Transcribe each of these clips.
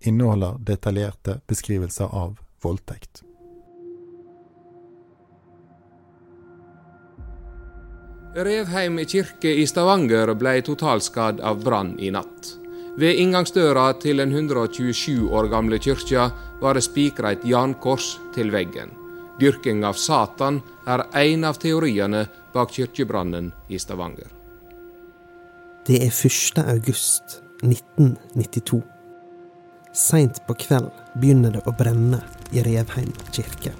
inneholder detaljerte beskrivelser av voldtekt. Revheim kirke i Stavanger ble totalskadd av brann i natt. Ved inngangsdøra til den 127 år gamle kyrkja var det spikra et jernkors til veggen. Dyrking av Satan er en av teoriene bak kirkebrannen i Stavanger. Det er 1. august 1992. Seint på kveld begynner det å brenne i Revheim kirke.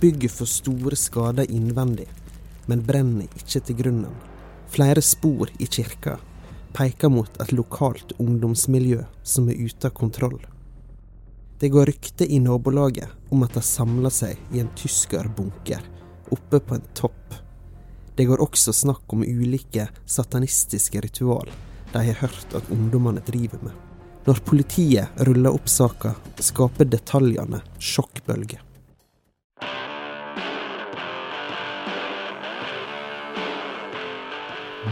Bygget får store skader innvendig, men brenner ikke til grunnen. Flere spor i kirka peker mot et lokalt ungdomsmiljø som er ute av kontroll. Det går rykte i nabolaget om at de samler seg i en tyskerbunker oppe på en topp. Det går også snakk om ulike satanistiske ritual de har hørt at ungdommene driver med. Når politiet ruller opp saka, skaper detaljene sjokkbølger.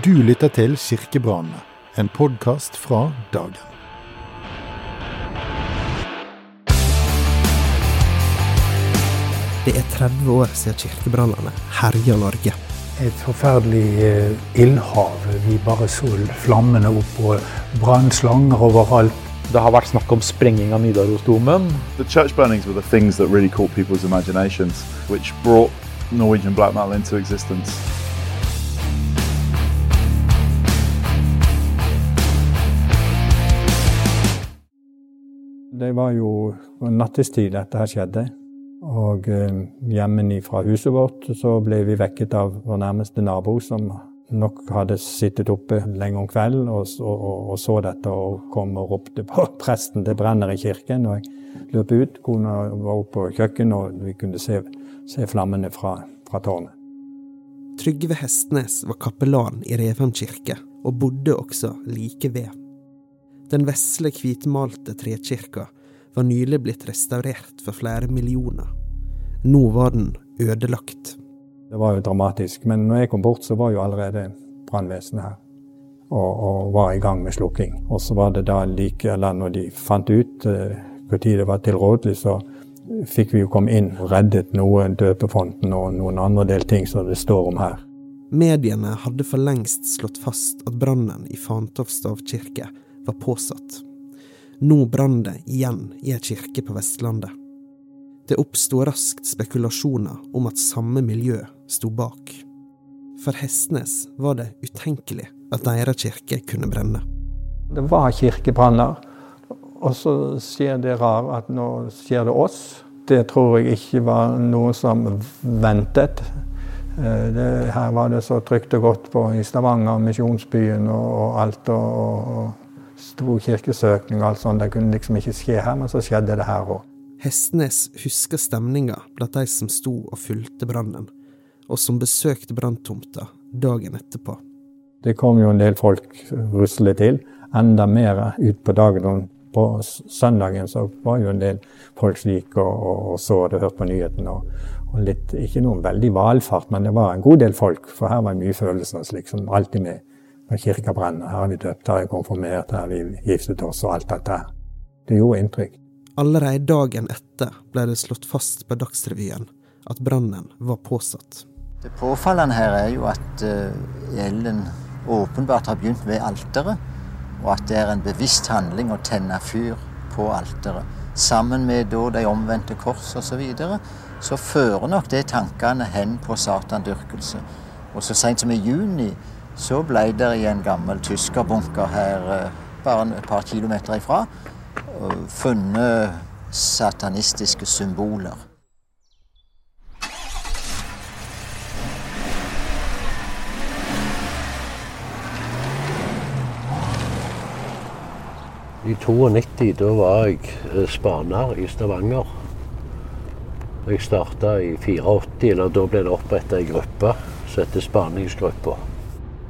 Du lytter til Kirkebrannene, en podkast fra Dagen. Det er 30 år siden kirkebrannene herja Norge. Et forferdelig eh, ildhav. Vi bare så flammene opp og brannslanger overalt. Det har vært snakk om sprenging av Nidarosdomen. The church burnings were the things that really caught people's imaginations, which brought Norwegian black metal into existence. Det var jo på nattestid dette her skjedde. Og eh, hjemme fra huset vårt så ble vi vekket av vår nærmeste nabo, som nok hadde sittet oppe lenge om kvelden og, og, og, så dette og kom og ropte på presten. Det brenner i kirken. Og jeg løp ut. Kona var oppe på kjøkkenet, og vi kunne se, se flammene fra, fra tårnet. Trygve Hestnes var kapellan i Revheim kirke, og bodde også like ved. Den vesle, hvitmalte trekirka var nylig blitt restaurert for flere millioner. Nå var den ødelagt. Det var jo dramatisk, men når jeg kom bort, så var jo allerede brannvesenet her. Og, og, var i gang med slukking. Og så var det da like, eller når de fant ut når uh, det var tilrådelig, så fikk vi jo komme inn og reddet noe døpefonten og noen andre del ting som det står om her. Mediene hadde for lengst slått fast at brannen i Fantoft kirke var påsatt. Nå brann det igjen i ei kirke på Vestlandet. Det oppsto raskt spekulasjoner om at samme miljø sto bak. For Hestnes var det utenkelig at deres kirke kunne brenne. Det var kirkebranner, og så skjer det rare at nå skjer det oss. Det tror jeg ikke var noe som ventet. Det, her var det så trygt og godt på, i Stavanger, misjonsbyen og, og alt. og, og stor kirkesøkning og alt sånt. Det kunne liksom ikke skje her, men så skjedde det her òg. Hestnes husker stemninga blant de som sto og fulgte brannen, og som besøkte branntomta dagen etterpå. Det kom jo en del folk ruslende til. Enda mer utpå dagen. På søndagen så var jo en del folk slik og, og, og så det, hørte på nyhetene. Og, og litt, ikke noen veldig valfart, men det var en god del folk. For her var mye følelser, liksom alltid med når kirka brenner. Her har vi døpt, her har vi konfirmert, her har vi giftet oss og alt dette. Det gjorde inntrykk. Allerede dagen etter ble det slått fast på Dagsrevyen at brannen var påsatt. Det påfallende her er jo at elden åpenbart har begynt ved alteret, og at det er en bevisst handling å tenne fyr på alteret. Sammen med de omvendte kors osv. Så, videre, så fører nok det tankene hen på satandyrkelse. Og så seint som i juni så ble det i en gammel tyskerbunker her bare et par kilometer ifra funnet satanistiske symboler. I 92 da var jeg eh, spaner i Stavanger. Jeg starta i 84, eller da ble det oppretta ei gruppe som heter Spaningsgruppa.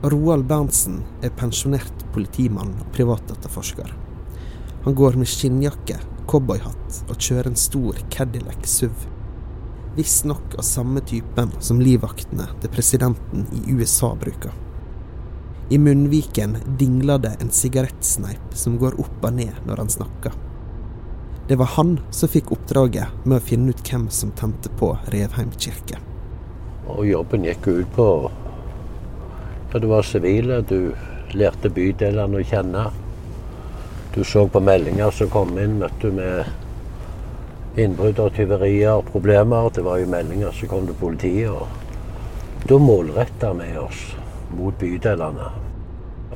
Roald Berntsen er pensjonert politimann og privatetterforsker. Han går med skinnjakke, cowboyhatt og kjører en stor Cadillac SUV. Visstnok av samme typen som livvaktene til presidenten i USA bruker. I munnviken dingler det en sigarettsneip som går opp og ned når han snakker. Det var han som fikk oppdraget med å finne ut hvem som tente på Revheim kirke. Og jobben gikk ut på Ja, du var sivile, du lærte bydelene å kjenne. Du så på meldinger som kom inn, møtte du med innbrudd og tyverier og problemer. Det var jo meldinger som kom til politiet. og Da målretta vi oss mot bydelene.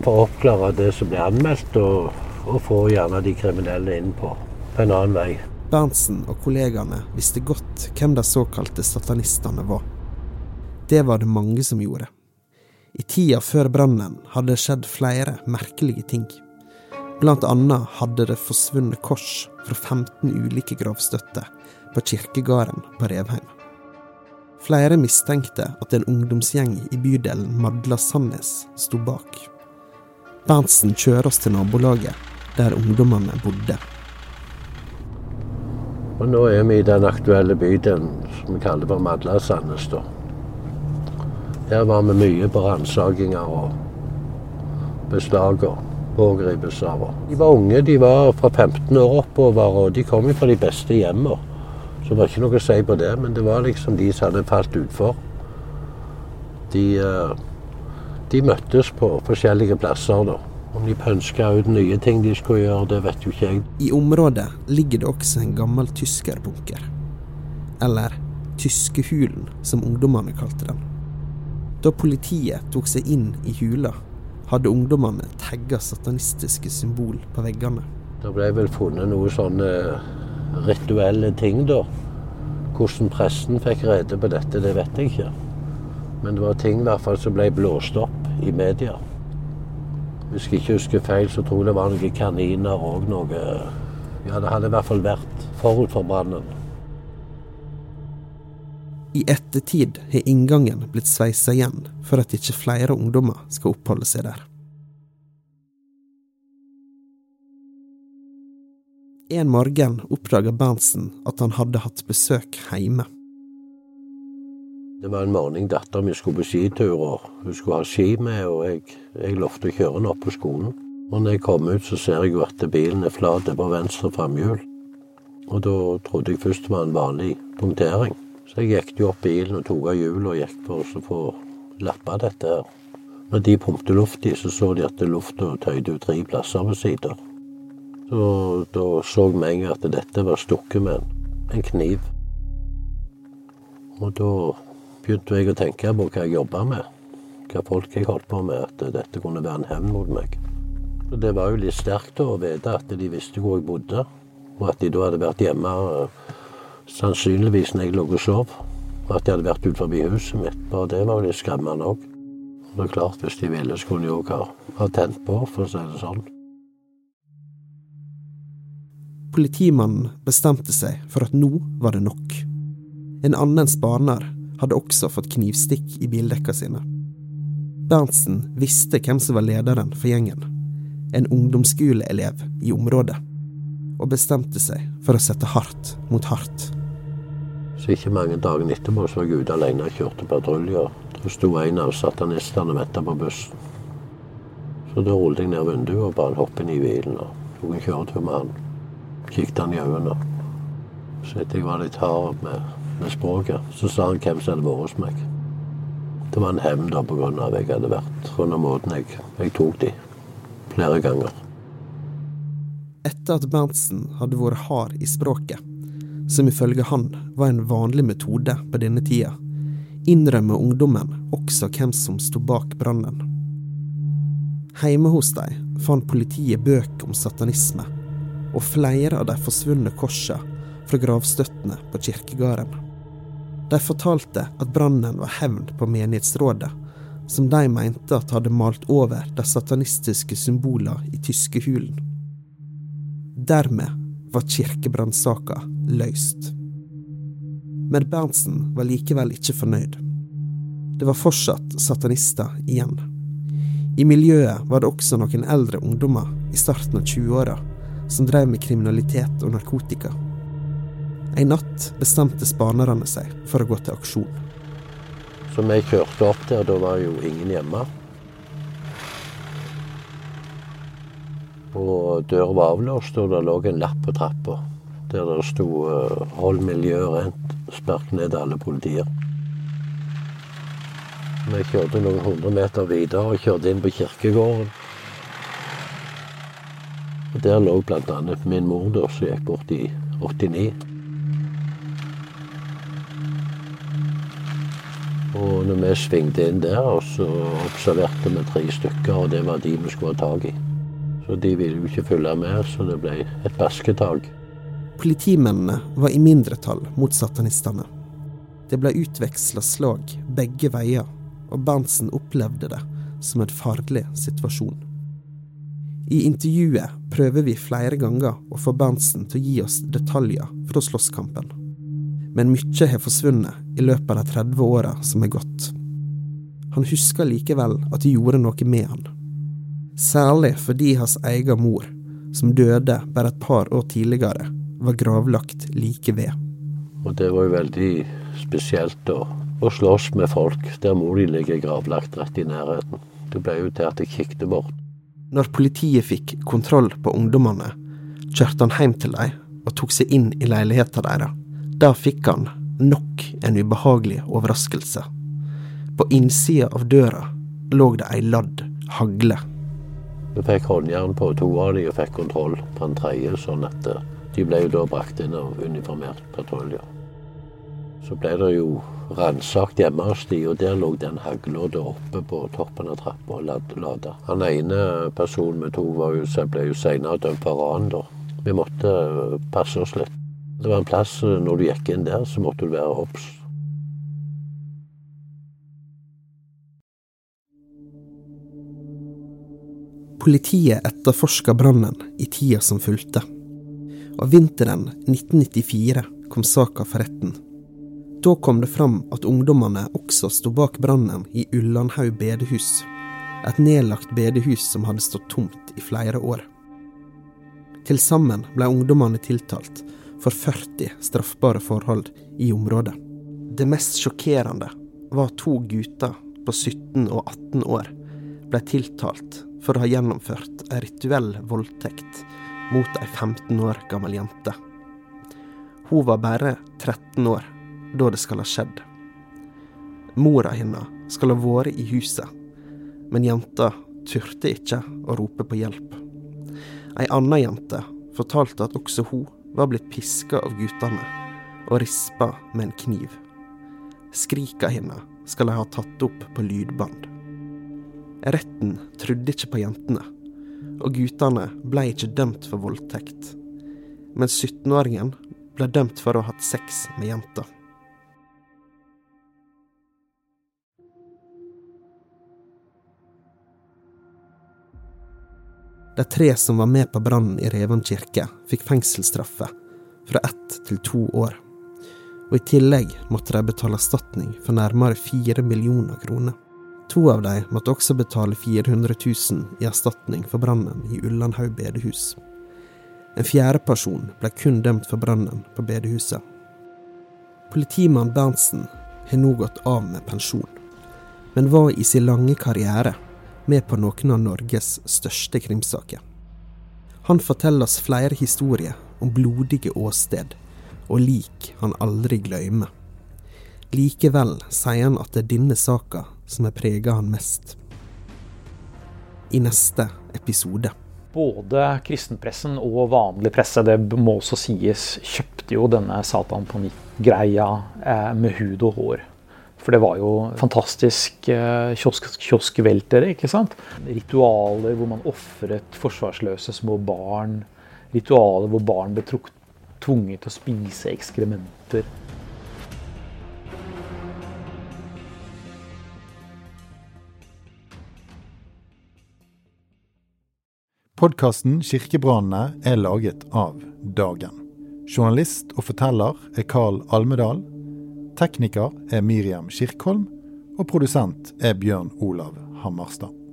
For å oppklare det som ble anmeldt, og, og få gjerne de kriminelle inn på, på en annen vei. Berntsen og kollegaene visste godt hvem de såkalte satanistene var. Det var det mange som gjorde. I tida før brannen hadde det skjedd flere merkelige ting. Blant annet hadde det forsvunnet kors fra 15 ulike gravstøtter på kirkegården på Revheim. Flere mistenkte at en ungdomsgjeng i bydelen Madla-Sandnes sto bak. Berntsen kjører oss til nabolaget, der ungdommene bodde. Og nå er vi i den aktuelle bydelen som vi kaller for Madla-Sandnes. Her var vi mye på ransakinger og beslag og pågripelser. De var unge, de var fra 15 år oppover, og de kom fra de beste hjemmene. Så det var ikke noe å si på det, men det var liksom de som hadde falt utfor. De, eh, de møttes på forskjellige plasser. da. Om de pønska ut nye ting de skulle gjøre, det vet jo ikke jeg. I området ligger det også en gammel tyskerbunker. Eller Tyskehulen, som ungdommene kalte den. Da politiet tok seg inn i hula, hadde ungdommene tagga satanistiske symbol på veggene. Det ble vel funnet noen sånne rituelle ting, da. Hvordan presten fikk rede på dette, det vet jeg ikke. Men det var ting i hvert fall som ble blåst opp i media. Hvis jeg ikke husker feil, så tror jeg det var noen kaniner og noe Ja, det hadde i hvert fall vært forut for brannen. I ettertid har inngangen blitt sveisa igjen for at ikke flere ungdommer skal oppholde seg der. En morgen oppdaga Berntsen at han hadde hatt besøk hjemme. Det var en morgen dattera mi skulle på skitur, og hun skulle ha ski med, og jeg, jeg lovte å kjøre henne opp på skolen. Og når jeg kom ut, så ser jeg jo at bilen er flat på venstre framhjul. Og da trodde jeg først det var en vanlig punktering. Så jeg gikk jo opp bilen og tok av hjulet og gikk for å få lappa dette her. Når de pumpet luft i, så så de at lufta tøyde ut tre plasser ved sida. Så da så vi at dette var stukket med en kniv. Og da begynte jeg å tenke på hva jeg jobba med. Hva folk jeg holdt på med. At dette kunne være en hevn mot meg. Og det var jo litt sterkt å vite at de visste hvor jeg bodde. Og at de da hadde vært hjemme sannsynligvis når jeg lå og sov. At de hadde vært ut forbi huset mitt. Og det var jo litt skremmende òg. Det er klart, hvis de ville, så kunne de òg ha tent på, for å si det sånn. Politimannen bestemte seg for at nå var det nok. En annen spaner hadde også fått knivstikk i bildekka sine. Berntsen visste hvem som var lederen for gjengen, en ungdomsskoleelev i området, og bestemte seg for å sette hardt mot hardt. Så ikke mange dagene etterpå så var ute alene og kjørte patrulje. Da sto en av satanistene venta på bussen. Så da rullet jeg ned vinduet og ba han hoppe inn i bilen og tok en kjøretur med han. Kikket han i øynene. Så etter jeg var litt hard med med språket. Så sa han hvem som hadde vært hos meg. Det var en hevn pga. at jeg hadde vært under måten jeg, jeg tok de flere ganger. Etter at Berntsen hadde vært hard i språket, som ifølge han var en vanlig metode på denne tida, innrømmer ungdommen også hvem som sto bak brannen. Hjemme hos dem fant politiet bøker om satanisme, og flere av de forsvunne korsene fra gravstøttene på kirkegården. De fortalte at brannen var hevn på menighetsrådet, som de mente at hadde malt over de satanistiske symbolene i tyskehulen. Dermed var kirkebrannsaka løst. Men Berntsen var likevel ikke fornøyd. Det var fortsatt satanister igjen. I miljøet var det også noen eldre ungdommer i starten av 20-åra som drev med kriminalitet og narkotika. En natt bestemte spanerne seg for å gå til aksjon. Så vi kjørte opp der, da var jo ingen hjemme. Og døra var avlåst, og det lå en lapp på trappa der det sto eh, 'Hold miljøet rent. Spark ned alle politier'. Vi kjørte noen hundre meter videre og kjørte inn på kirkegården. Og Der lå bl.a. min mor, da, som gikk bort i 89. Og når vi svingte inn der, så observerte vi tre stykker, og det var de vi skulle ha tak i. Så de ville jo ikke følge med, så det ble et basketak. Politimennene var i mindretall mot satanistene. Det ble utveksla slag begge veier, og Berntsen opplevde det som en farlig situasjon. I intervjuet prøver vi flere ganger å få Berntsen til å gi oss detaljer fra slåsskampen men mye har forsvunnet i løpet av de 30 åra som er gått. Han husker likevel at det gjorde noe med han. Særlig fordi hans egen mor, som døde bare et par år tidligere, var gravlagt like ved. Og det var jo veldig spesielt å, å slåss med folk der mor de ligger gravlagt rett i nærheten. Det ble jo til at jeg kikket bort. Når politiet fikk kontroll på ungdommene, kjørte han hjem til dem og tok seg inn i leiligheten deres. Da fikk han nok en ubehagelig overraskelse. På innsida av døra lå det ei ladd hagle. Vi fikk håndjern på to av dem og fikk kontroll på en tredje, sånn at eh, de ble da brakt inn av uniformert patrulje. Så ble det jo ransakt hjemme hos de, og der lå den hagla oppe på toppen av trappa og lada. Han ene personen vi tok, var jo, ble jo senere dømt for ran. Vi måtte eh, passe oss litt. Det var en plass eh, når du gikk inn der, så måtte du være obs. Politiet etterforska brannen i tida som fulgte. Og vinteren 1994 kom saka for retten. Da kom det fram at ungdommene også sto bak brannen i Ullandhaug bedehus. Et nedlagt bedehus som hadde stått tomt i flere år. Til sammen ble ungdommene tiltalt for 40 straffbare forhold i området. Det mest sjokkerende var to gutter på 17 og 18 år ble tiltalt for å ha gjennomført ei rituell voldtekt mot ei 15 år gammel jente. Hun var bare 13 år da det skal ha skjedd. Mora hennes skal ha vært i huset, men jenta turte ikke å rope på hjelp. Ei anna jente fortalte at også hun var blitt piska av guttene og rispa med en kniv. Skrika hennes skal de ha tatt opp på lydbånd. Retten trodde ikke på jentene, og guttene ble ikke dømt for voldtekt. Men 17-åringen ble dømt for å ha hatt sex med jenta. De tre som var med på brannen i Revan kirke, fikk fengselsstraffe fra ett til to år. Og i tillegg måtte de betale erstatning for nærmere fire millioner kroner. To av de måtte også betale 400 000 i erstatning for brannen i Ullandhaug bedehus. En fjerde person ble kun dømt for brannen på bedehuset. Politimann Berntsen har nå gått av med pensjon, men var i sin lange karriere med på noen av Norges største krimsaker. Han forteller oss flere historier om blodige åsted og lik han aldri glemmer. Likevel sier han at det er denne saka som har prega han mest. I neste episode. Både kristenpressen og vanlig presse, det må også sies, kjøpte jo denne Satan på nytt-greia eh, med hud og hår. For det var jo fantastisk eh, kiosk, kioskveltere, ikke sant? Ritualer hvor man ofret forsvarsløse små barn. Ritualer hvor barn ble tvunget til å spise ekskrementer. Podkasten Kirkebrannene er laget av Dagen. Journalist og forteller er Carl Almedal. Tekniker er Miriam Kirkholm. Og produsent er Bjørn Olav Hammerstad.